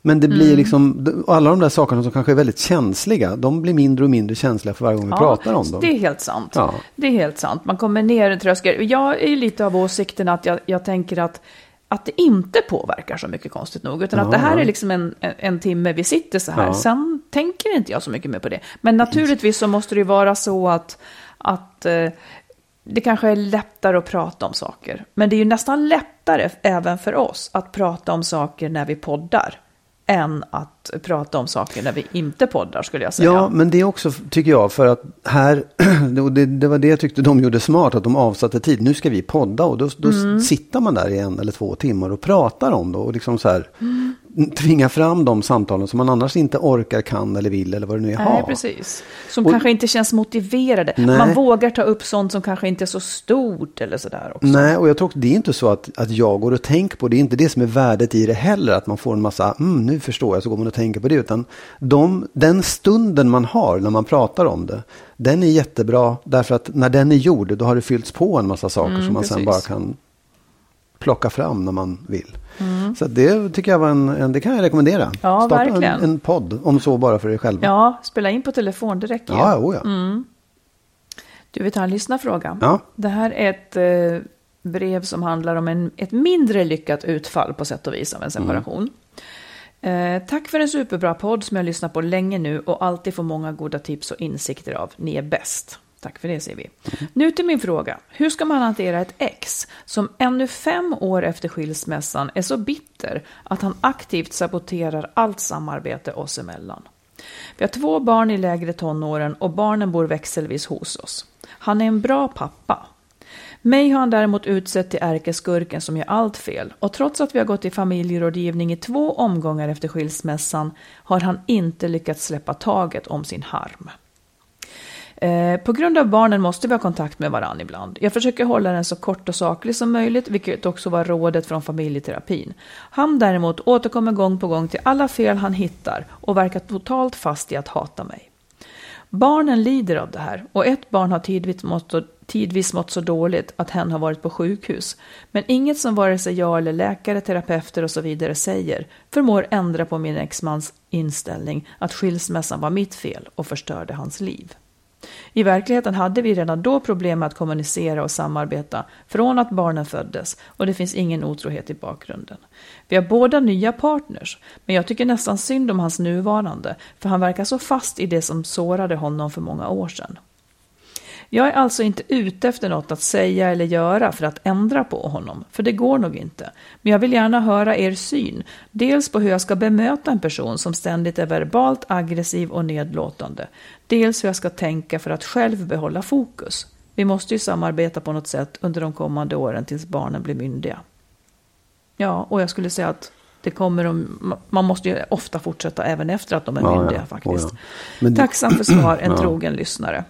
Men det Mm. blir liksom, alla de där sakerna som kanske är väldigt känsliga, de blir mindre och mindre känsliga för varje gång vi pratar om dem. Det är helt sant. Ja. Det är helt sant. Man kommer ner en tröskel. Jag är lite av åsikten att jag, jag tänker att, att det inte påverkar så mycket konstigt nog. Utan att Ja, det här ja. är liksom en, en, en timme vi sitter så här. Ja. Sen tänker inte jag så mycket mer på det. Men naturligtvis så måste det ju vara så att, att eh, det kanske är lättare att prata om saker. Men det är ju nästan lättare även för oss att prata om saker när vi poddar. Än att prata om saker när vi inte poddar skulle jag säga. Ja, men det är också, tycker jag, för att här, och det, det var det jag tyckte de gjorde smart, att de avsatte tid. Nu ska vi podda och då, då Mm. sitter man där i en eller två timmar och pratar om det och liksom så här Mm. Tvinga fram de samtalen som man annars inte orkar, kan eller vill eller vad det nu är Nej, ha. precis. Som Och- kanske inte känns motiverade. Nej. Man vågar ta upp sånt som kanske inte är så stort eller sådär också. Nej, och jag tror att det är inte så att, att jag går och tänker på det. Det är inte det som är värdet i det heller. Att man får en massa, mm, nu förstår jag, så går man och tänker på det. Utan de, den stunden man har när man pratar om det, den är jättebra. Därför att när den är gjord, då har det fyllts på en massa saker som man sen precis. bara kan plocka fram när man vill. Så att det tycker jag var en, en, det kan jag rekommendera. Ja, Starta en, verkligen. en podd, om så bara för er själva. Ja, spela in på telefon, det räcker ja, oh ja. Du vill ta en lyssnarfråga? Ja. Det här är ett eh, brev som handlar om en, ett mindre lyckat utfall på sätt och vis av en separation. Eh, tack för en superbra podd som jag lyssnat på länge nu och alltid får många goda tips och insikter av. Ni är bäst. Tack för det säger vi. Nu till min fråga. Hur ska man hantera ett ex som ännu fem år efter skilsmässan är så bitter att han aktivt saboterar allt samarbete oss emellan? Vi har två barn i lägre tonåren och barnen bor växelvis hos oss. Han är en bra pappa. Mig har han däremot utsett till ärkeskurken som gör allt fel och trots att vi har gått i familjerådgivning i två omgångar efter skilsmässan har han inte lyckats släppa taget om sin harm. Eh, på grund av barnen måste vi ha kontakt med varandra ibland. Jag försöker hålla den så kort och saklig som möjligt, vilket också var rådet från familjeterapin. Han däremot återkommer gång på gång till alla fel han hittar och verkar totalt fast i att hata mig. Barnen lider av det här och ett barn har tidvis mått, så, tidvis mått så dåligt att hen har varit på sjukhus. Men inget som vare sig jag eller läkare, terapeuter och så vidare säger förmår ändra på min exmans inställning att skilsmässan var mitt fel och förstörde hans liv. I verkligheten hade vi redan då problem med att kommunicera och samarbeta från att barnen föddes och det finns ingen otrohet i bakgrunden. Vi har båda nya partners, men jag tycker nästan synd om hans nuvarande, för han verkar så fast i det som sårade honom för många år sedan. Jag är alltså inte ute efter något att säga eller göra för att ändra på honom, för det går nog inte. Men jag vill gärna höra er syn, dels på hur jag ska bemöta en person som ständigt är verbalt aggressiv och nedlåtande, dels hur jag ska tänka för att själv behålla fokus. Vi måste ju samarbeta på något sätt under de kommande åren tills barnen blir myndiga. Ja, och jag skulle säga att det kommer de, man måste ju ofta fortsätta även efter att de är Ja, ja. myndiga faktiskt. Oh, ja. Det- Tacksam för svar, en Ja. trogen lyssnare.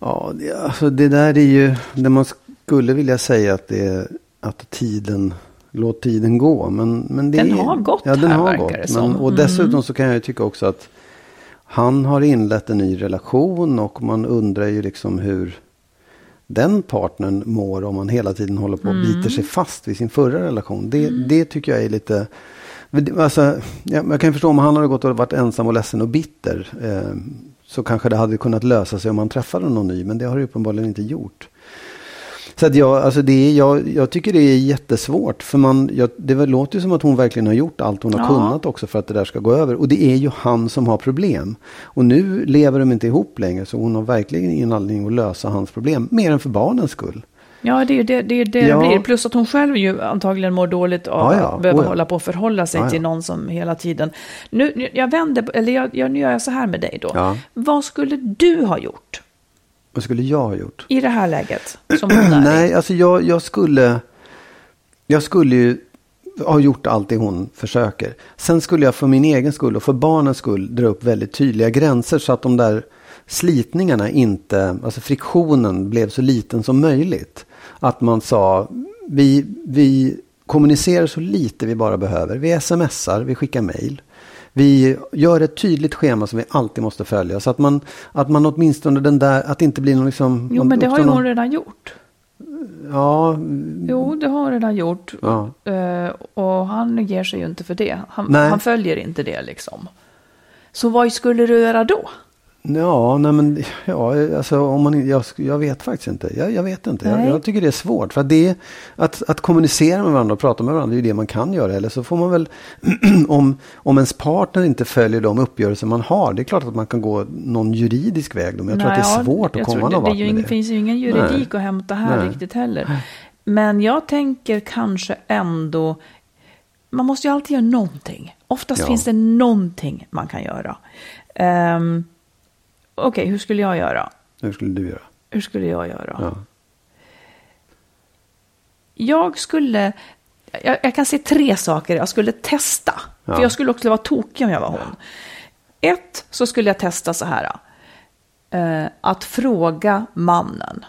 Ja, det, alltså det där är ju, det man skulle vilja säga att det är att tiden, låt tiden gå. Men, men det Den är, har gått ja, den här, har gått. det Men, och Mm. dessutom så kan jag ju tycka också att han har inlett en ny relation och man undrar ju liksom hur den partnern mår om man hela tiden håller på och Mm. biter sig fast vid sin förra relation. Det, det tycker jag är lite... Alltså, ja, jag kan förstå om han hade gått och varit ensam och ledsen och bitter. Eh, så kanske det hade kunnat lösa sig om han träffade någon ny. Men det har det uppenbarligen inte gjort. Så att jag, alltså det är, jag, jag tycker det är jättesvårt. För man, jag, det låter ju som att hon verkligen har gjort allt hon har Ja. kunnat också för att det där ska gå över. Och det är ju han som har problem. Och nu lever de inte ihop längre. Så hon har verkligen ingen anledning att lösa hans problem. Mer än för barnens skull. Ja, det är ju det det, är det, Ja. det blir. Plus att hon själv ju antagligen mår dåligt av Ja, ja. att behöva Oh, hålla på och förhålla sig till någon som hela tiden... Nu, jag vänder, eller jag, jag, nu gör jag så här med dig då. Vad skulle du ha gjort Vad skulle jag ha gjort? i det här läget som hon är? Nej, alltså jag, jag skulle... Jag skulle ju ha gjort allt det hon försöker. Sen skulle jag för min egen skull och för barnens skull dra upp väldigt tydliga gränser så att de där slitningarna inte, alltså friktionen blev så liten som möjligt. Att man sa, vi, vi kommunicerar så lite vi bara behöver. Vi smsar, vi skickar mail. Vi gör ett tydligt schema som vi alltid måste följa. Så att man, att man åtminstone den där, att det inte blir någon liksom... Jo, men det har ju uppstår hon någon- redan gjort. Ja, Jo, det har hon redan gjort. Ja. Eh, och han ger sig ju inte för det. Han, han följer inte det liksom. Så vad skulle du göra då? Ja, nej men ja, alltså om man jag, jag vet faktiskt inte. Jag, jag vet inte. Jag, jag tycker det är svårt. För att, det att, att kommunicera med varandra och prata med varandra, det är ju det man kan göra. Eller så får man väl, om, om ens partner inte följer de uppgörelser man har, det är klart att man kan gå någon juridisk väg. Då, men jag tror Nej, att det är ja, svårt att komma tror någon det, vart det, med ingen, det. finns ju ingen juridik Nej. att hämta här Nej. riktigt heller. Men jag tänker kanske ändå, man måste ju alltid göra någonting. Oftast Ja. finns det någonting man kan göra. Um, Okej, hur skulle jag göra? Hur skulle du göra? Hur skulle jag göra? Ja. Jag skulle, jag, jag kan se tre saker jag skulle testa. Ja. För jag skulle också vara tokig om jag var hon. Ett, så skulle jag testa så här. Eh, att fråga mannen.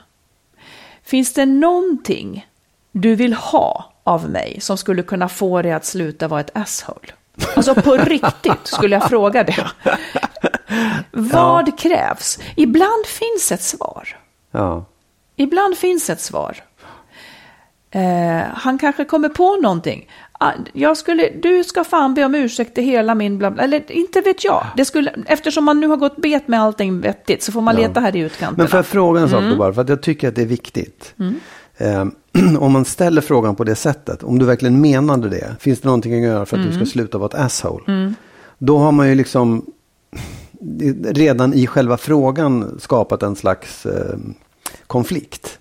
Finns det någonting du vill ha av mig som skulle kunna få dig att sluta vara ett asshole? Alltså på riktigt skulle jag fråga det. Vad krävs? Ibland finns ett svar. Ja. Ibland finns ett svar. Eh, han kanske kommer på någonting. Ah, Jag skulle, du ska fan be om ursäkt till hela min bla bla. Eller inte vet jag. Det skulle, eftersom man nu har gått bet med allting vettigt så får man Ja. leta här i utkanterna. Men får jag fråga en sak Mm. då bara? För att jag tycker att det är viktigt. Eh, om man ställer frågan på det sättet, om du verkligen menade det, finns det någonting att göra för att du Mm. ska sluta vara ett asshole? Då har man ju liksom redan i själva frågan skapat en slags eh, konflikt.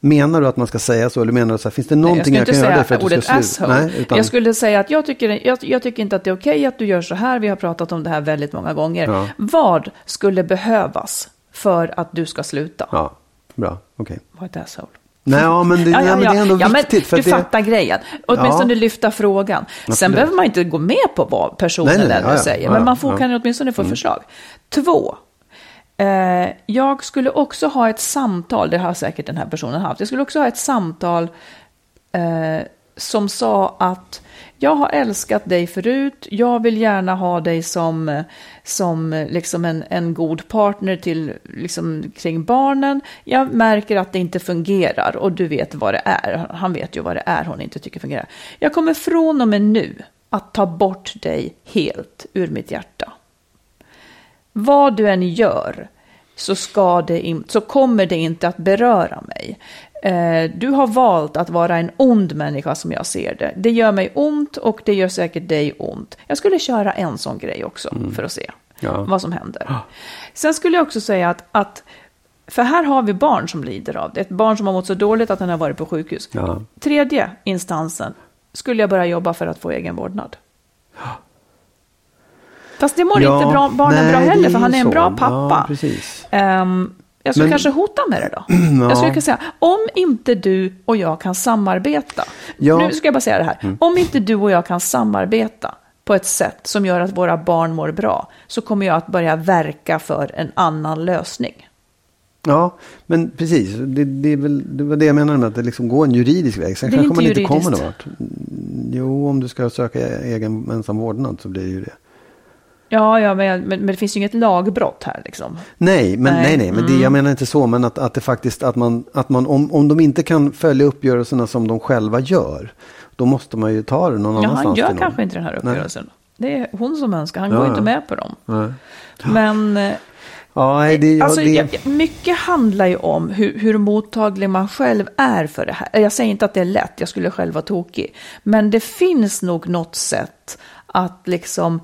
Menar du att man ska säga så eller menar du så här, finns det Nej, någonting jag, jag kan göra för att du ska sluta? Nej, utan, Jag skulle säga att jag tycker, jag, jag tycker inte att det är okej att du gör så här. Vi har pratat om det här väldigt många gånger. Ja. Vad skulle behövas för att du ska sluta Ja, bra, okej. vara ett asshole? Nej, ja, men det, Ja, ja, men det är ändå viktigt. För du det, fattar grejen. Åtminstone Ja. lyfta frågan. Sen Absolut. behöver man inte gå med på vad personen Nej, nej, nej. säger. Men man får. Mm. kan åtminstone få förslag. Två. Eh, jag skulle också ha ett samtal, det har säkert den här personen haft. Jag skulle också ha ett samtal eh, som sa att jag har älskat dig förut, jag vill gärna ha dig som, som liksom en, en god partner till, liksom, kring barnen. Jag märker att det inte fungerar och du vet vad det är. Han vet ju vad det är hon inte tycker fungerar. Jag kommer från och med nu att ta bort dig helt ur mitt hjärta. Vad du än gör så, ska det in, så kommer det inte att beröra mig. Eh, du har valt att vara en ond människa som jag ser det. Det gör mig ont och det gör säkert dig ont. Jag skulle köra en sån grej också för att se Mm. Ja. vad som händer. Sen skulle jag också säga att, att, för här har vi barn som lider av det. Ett barn som har mått så dåligt att den har varit på sjukhus. Ja. Tredje instansen skulle jag börja jobba för att få egen vårdnad. Fast det mår Ja, inte bra, barnen nej, bra heller, för han är en så. bra pappa. Ja, precis. Jag skulle Men- kanske hota med det då. Ja. Jag skulle kunna säga, om inte du och jag kan samarbeta. Ja. Mm. Nu ska jag bara säga det här. Om inte du och jag kan samarbeta på ett sätt som gör att våra barn mår bra, så kommer jag att börja verka för en annan lösning. Ja, men precis. Det, det, är väl, det var det jag menade med att det liksom går en juridisk väg. Sen Det kanske man inte inte kommer juridiskt. någon vart. Mm, Jo, om du ska söka egen ensam vårdnad så blir det ju det. Ja, ja men, men, det finns ju inget lagbrott här liksom. Nej, men, Nej, nej, nej, men det, mm. jag menar inte så. Men att, att det faktiskt, att man, att man om, om de inte kan följa uppgörelserna som de själva gör. Då måste man ju ta det någon Ja, annanstans. han till gör någon. kanske inte den här Nej. uppgörelsen. Det är hon som önskar, han Ja, går ja. inte med på dem. Nej. Men eh, Ja, nej, det, ja, alltså, det, mycket handlar ju om hur, hur mottaglig man själv är för det här. Jag säger inte att det är lätt, jag skulle själv vara tokig. Men det finns nog något sätt att liksom...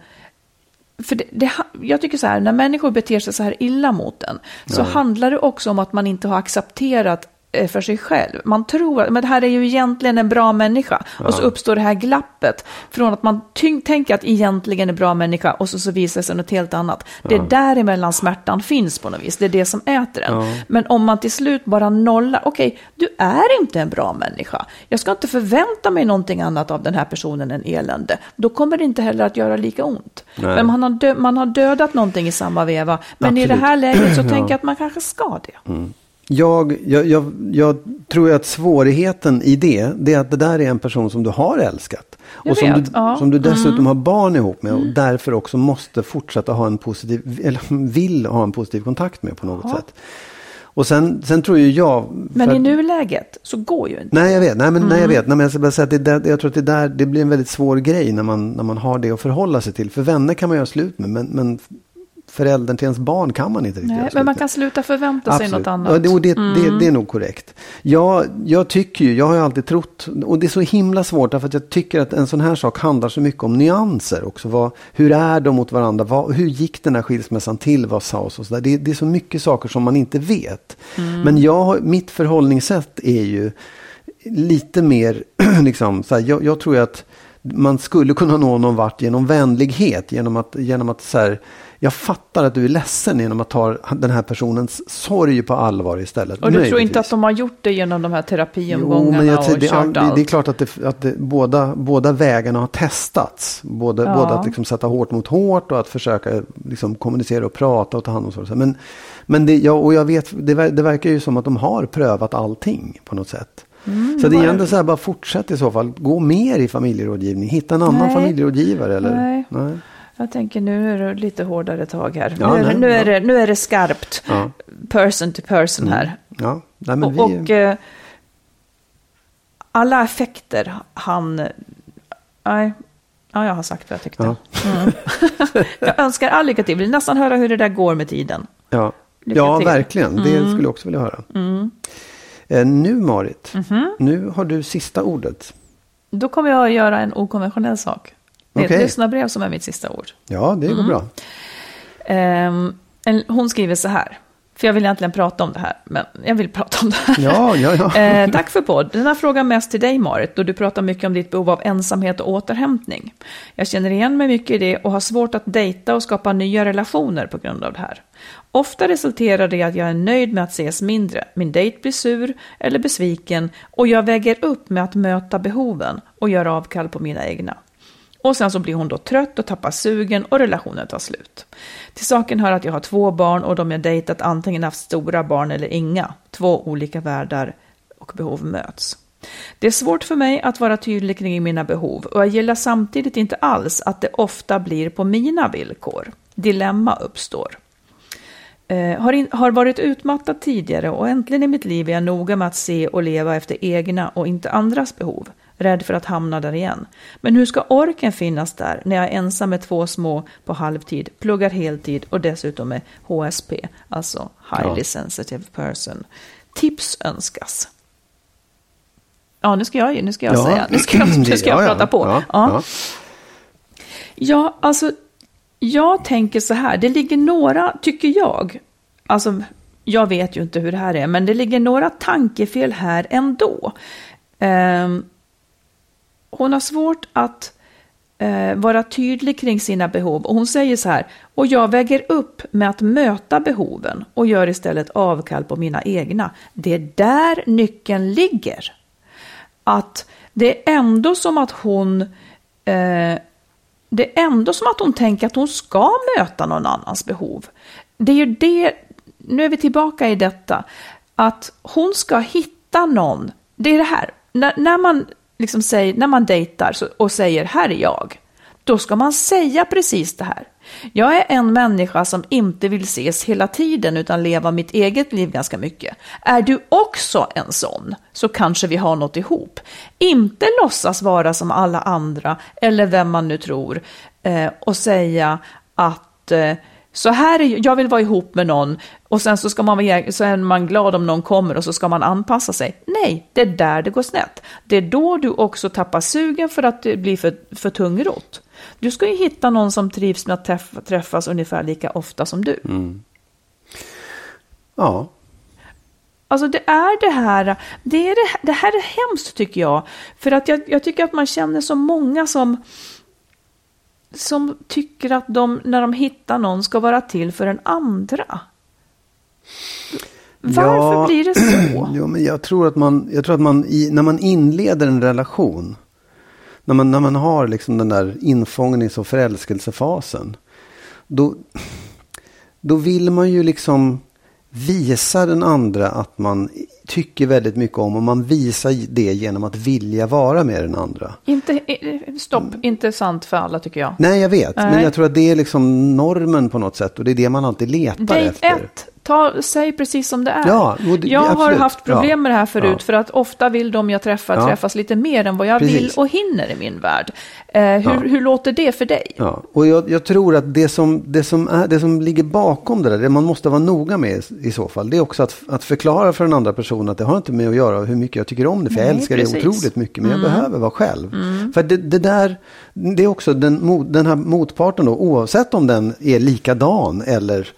För det, det, jag tycker så här, när människor beter sig så här illa mot en, så handlar det också om att man inte har accepterat för sig själv. Man tror att men det här är ju egentligen en bra människa. Och så uppstår det här glappet från att man tänker att egentligen är en bra människa och så, så visar sig något helt annat. Det är däremellan smärtan finns på något vis. Det är det som äter en. Men om man till slut bara nollar, okej, du är inte en bra människa. Jag ska inte förvänta mig någonting annat av den här personen än elände. Då kommer det inte heller att göra lika ont. Nej. Men man har, dö- man har dödat någonting i samma veva. Men i det Absolut. här läget så tänker jag att man kanske ska det. Jag, jag, jag, jag tror att svårigheten i det, det är att det där är en person som du har älskat. Jag och som, vet, du, ja. Mm. som du dessutom har barn ihop med och därför också måste fortsätta ha en positiv, eller vill ha en positiv kontakt med på något Ja. sätt. Och sen, sen tror ju jag... Men i nuläget så går ju inte. Nej, jag vet. Nej, men, nej, jag Mm. vet. Nej, men jag, ska bara säga att det jag tror att det, där, det blir en väldigt svår grej när man, när man har det att förhålla sig till. För vänner kan man göra slut med, men, men föräldern till ens barn kan man inte riktigt Nej, men man kan sluta förvänta sig något annat. Ja, det, och det, Mm. det, det är nog korrekt. Jag, jag tycker ju, jag har ju alltid trott, och det är så himla svårt därför att jag tycker att en sån här sak handlar så mycket om nyanser också. Vad, hur är de mot varandra? Vad, hur gick den här skilsmässan till? Vad sades och så där? Det, det är så mycket saker som man inte vet. Mm. Men jag, mitt förhållningssätt är ju lite mer, liksom, så här, jag, jag tror ju att man skulle kunna nå någon vart genom vänlighet. Genom att, genom att så här, jag fattar att du är ledsen genom att ta den här personens sorg på allvar istället. Och du tror inte Möjligtvis. att de har gjort det genom de här Jo, terapiomgångarna men jag, och det, kört det, allt? det är klart att, det, att det, båda, båda vägarna har testats. Både, Ja. både att liksom sätta hårt mot hårt och att försöka liksom kommunicera och prata och ta hand om sig. Men, men det, ja, och jag vet, det, det verkar ju som att de har prövat allting på något sätt. Mm, så det är ändå så här, bara fortsätt i så fall. Gå mer i familjerådgivning. Hitta en annan Nej. familjerådgivare. Eller? Nej. Nej. Jag tänker nu är det lite hårdare tag här. Ja, nu, är, nej, nu, är ja. det, nu är det skarpt. Ja. Person to person här. Ja. Nej, men och vi, och eh, alla effekter han... Nej, ja, jag har sagt vad jag tyckte. Mm. jag önskar all lycka till. Vill nästan höra hur det där går med tiden. ja. Lycka ja till. Mm. verkligen. Det skulle jag också vilja höra. Eh, nu Marit, Mhm. nu har du sista ordet. Då kommer jag att göra en okonventionell sak. Det är ett lyssnarbrev som är mitt sista ord. Ja, det går Mm. bra. En- hon skriver så här. För jag vill egentligen prata om det här, men jag vill prata om det här. Ja, ja, ja. Eh, tack för podd. Den här frågan mest till dig Marit, då du pratar mycket om ditt behov av ensamhet och återhämtning. Jag känner igen mig mycket i det och har svårt att dejta och skapa nya relationer på grund av det här. Ofta resulterar det i att jag är nöjd med att ses mindre. Min dejt blir sur eller besviken och jag väger upp med att möta behoven och göra avkall på mina egna. Och sen så blir hon då trött och tappar sugen och relationen tar slut. Till saken hör att jag har två barn och de jag dejtat antingen haft stora barn eller inga. Två olika världar och behov möts. Det är svårt för mig att vara tydlig kring mina behov och jag gillar samtidigt inte alls att det ofta blir på mina villkor. Dilemma uppstår. Eh, har, in, har varit utmattad tidigare och äntligen i mitt liv är jag noga med att se och leva efter egna och inte andras behov. Rädd för att hamna där igen. Men hur ska orken finnas där när jag är ensam med två små på halvtid, pluggar heltid och dessutom är HSP, alltså highly Ja. sensitive person. Tips önskas. Ja, nu ska jag, nu ska jag Ja. säga. Nu ska jag, nu ska jag Ja, prata på. Ja, Ja. alltså jag tänker så här, det ligger några, tycker jag, alltså jag vet ju inte hur det här är, men det ligger några tankefel här ändå. Ehm, hon har svårt att eh, vara tydlig kring sina behov och hon säger så här, och jag väger upp med att möta behoven och gör istället avkall på mina egna. Det är där nyckeln ligger att det är ändå som att hon eh, det är ändå som att hon tänker att hon ska möta någon annans behov. Det är ju det, nu är vi tillbaka i detta, att hon ska hitta någon. Det är det här, när, när man liksom säger, när man dejtar och säger här är jag, då ska man säga precis det här. Jag är en människa som inte vill ses hela tiden utan leva mitt eget liv ganska mycket. Är du också en sån så kanske vi har något ihop. Inte låtsas vara som alla andra eller vem man nu tror. eh, och säga att eh, så här är, jag vill vara ihop med någon och sen så, ska man, så är man glad om någon kommer och så ska man anpassa sig. Nej, det är där det går snett. Det är då du också tappar sugen för att det blir för, för tungrot. Du ska ju hitta någon som trivs med att träffa, träffas ungefär lika ofta som du. Ja, Alltså det är det här, det, är det, det här är hemskt tycker jag. För att jag, jag tycker att man känner så många som, som tycker att de, när de hittar någon, ska vara till för den andra. Varför Ja. blir det så? Jo, men jag tror att man, jag tror att man i, när man inleder en relation, när man, när man har liksom den där infångnings och förälskelsefasen, då, då vill man ju liksom visa den andra att man tycker väldigt mycket om och man visar det genom att vilja vara med den andra. Inte, eh, stopp, inte sant för alla tycker jag. Nej, jag vet. Men Nej. jag tror att det är liksom normen på något sätt och det är det man alltid letar Date efter. 1, ta, säg precis som det är. Ja, det- jag har absolut. haft problem Ja. med det här förut, Ja. för att ofta vill de jag träffar träffas lite mer än vad jag Precis. vill och hinner i min värld. Eh, hur, hur låter det för dig? Ja, och jag, jag tror att det som, det, som är, det som ligger bakom det där, det man måste vara noga med i, så fall, det är också att, att förklara för den andra personen att det har inte med att göra hur mycket jag tycker om det, för jag Nej, älskar precis. det otroligt mycket, men jag Mm. behöver vara själv. För det, det där, det är också den, den här motparten då, oavsett om den är likadan eller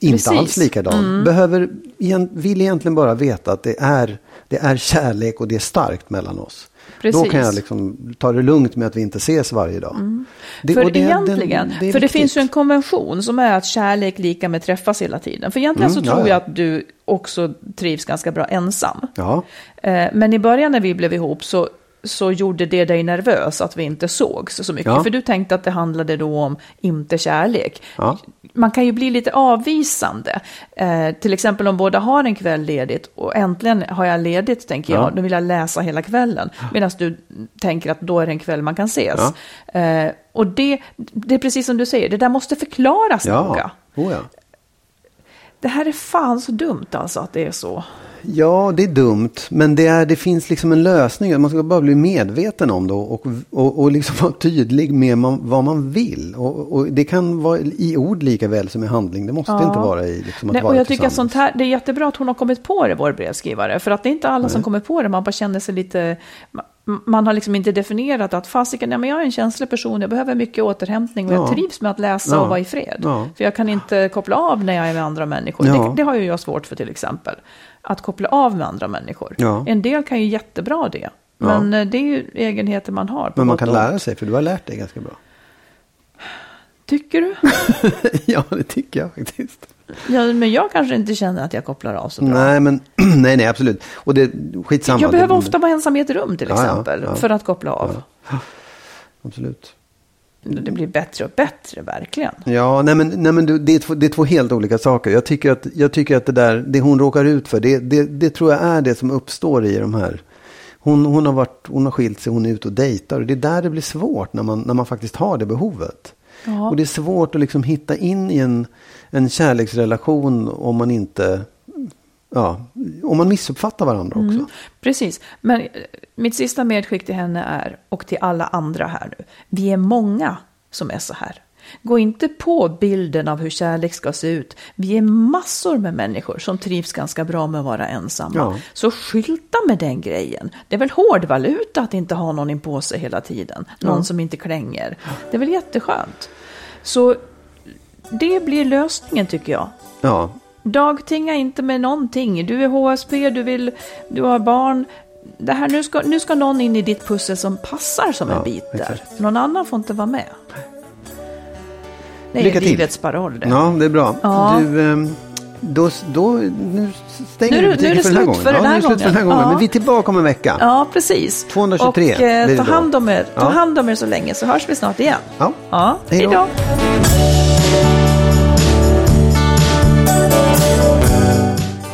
inte Precis. alls likadan, behöver, igen- vill egentligen bara veta att det är, det är kärlek och det är starkt mellan oss. Då Precis. Mm. kan jag liksom ta det lugnt med att vi inte ses varje dag. Det- för det- egentligen, det är för det viktigt. finns ju en konvention som är att kärlek lika med träffas hela tiden. För egentligen Mm, så ja, tror ja. jag att du också trivs ganska bra ensam. Ja, Eh, Men i början när vi blev ihop så, så gjorde det dig nervös att vi inte sågs så mycket. Ja. För du tänkte att det handlade då om inte kärlek. Ja. Man kan ju bli lite avvisande. Eh, till exempel om båda har en kväll ledigt och äntligen har jag ledigt, tänker jag. Ja. Då vill jag läsa hela kvällen. Medan du tänker att då är det en kväll man kan ses. Eh, och det, det är precis som du säger, det där måste förklaras noga. ja. Oh, ja. Det här är fan så dumt alltså att det är så. Ja, det är dumt. Men det, är, det finns liksom en lösning. Man ska bara bli medveten om det och, och, och liksom vara tydlig med man, vad man vill. Och, och det kan vara i ord lika väl som i handling. Det måste Ja. inte vara i liksom att Nej, vara och jag tycker sånt här, det är jättebra att hon har kommit på det, vår brevskrivare. För att det är inte alla som kommer på det, man bara känner sig lite... ma- Man har liksom inte definierat att fasiken, ja, men jag är en känslig person, jag behöver mycket återhämtning och jag Ja. trivs med att läsa Ja. och vara i fred. För jag kan inte koppla av när jag är med andra människor. Det, det har ju jag svårt för till exempel. Att koppla av med andra människor. Ja. En del kan ju jättebra det. Men eh, det är ju egenheter man har. Men man kan lära sig, för du har lärt dig ganska bra. Tycker du? ja, det tycker jag faktiskt. Ja, men jag kanske inte känner att jag kopplar av så bra. Nej, men nej, nej, absolut. Och det, skitsamma. jag behöver det, ofta vara ensam i ett rum till Ja, ja, exempel. ja. För att koppla av. Absolut. Det blir bättre och bättre, verkligen. Ja, nej men, nej, men du, det, är två, det är två helt olika saker. Jag tycker att, jag tycker att det där, det hon råkar ut för, det, det, det tror jag är det som uppstår i de här. Hon, hon, har varit, hon har skilt sig, hon är ute och dejtar. Och det är där det blir svårt när man, när man faktiskt har det behovet. Ja. Och det är svårt att liksom hitta in i en, en kärleksrelation om man inte, ja, om man missuppfattar varandra också. Precis. Men eh, mitt sista medskick till henne är, och till alla andra här nu, vi är många som är så här. Gå inte på bilden av hur kärlek ska se ut. Vi är massor med människor som trivs ganska bra med att vara ensamma. Ja. Så skylta med den grejen. Det är väl hårdvaluta att inte ha någon in på sig hela tiden. Någon Ja. som inte klänger. Det är väl jätteskönt. Så det blir lösningen tycker jag. Ja, Dagtinga inte med någonting. Du är HSP, du, vill, du har barn. Det här, nu, ska, nu ska någon in i ditt pussel som passar som Ja, en bit där. exakt. Någon annan får inte vara med. Det är Lycka till. livets paroll det. ja det är bra. Ja. Du, ehm, då, då, nu stänger Nu vi butiken för den här gången. för den ja, här nu är det slut för den här gången. Ja. Men vi är tillbaka om en vecka. Ja, precis. 223 Och eh, ta, hand om er, ta Ja. hand om er så länge så hörs vi snart igen. Ja. Ja, Hej då.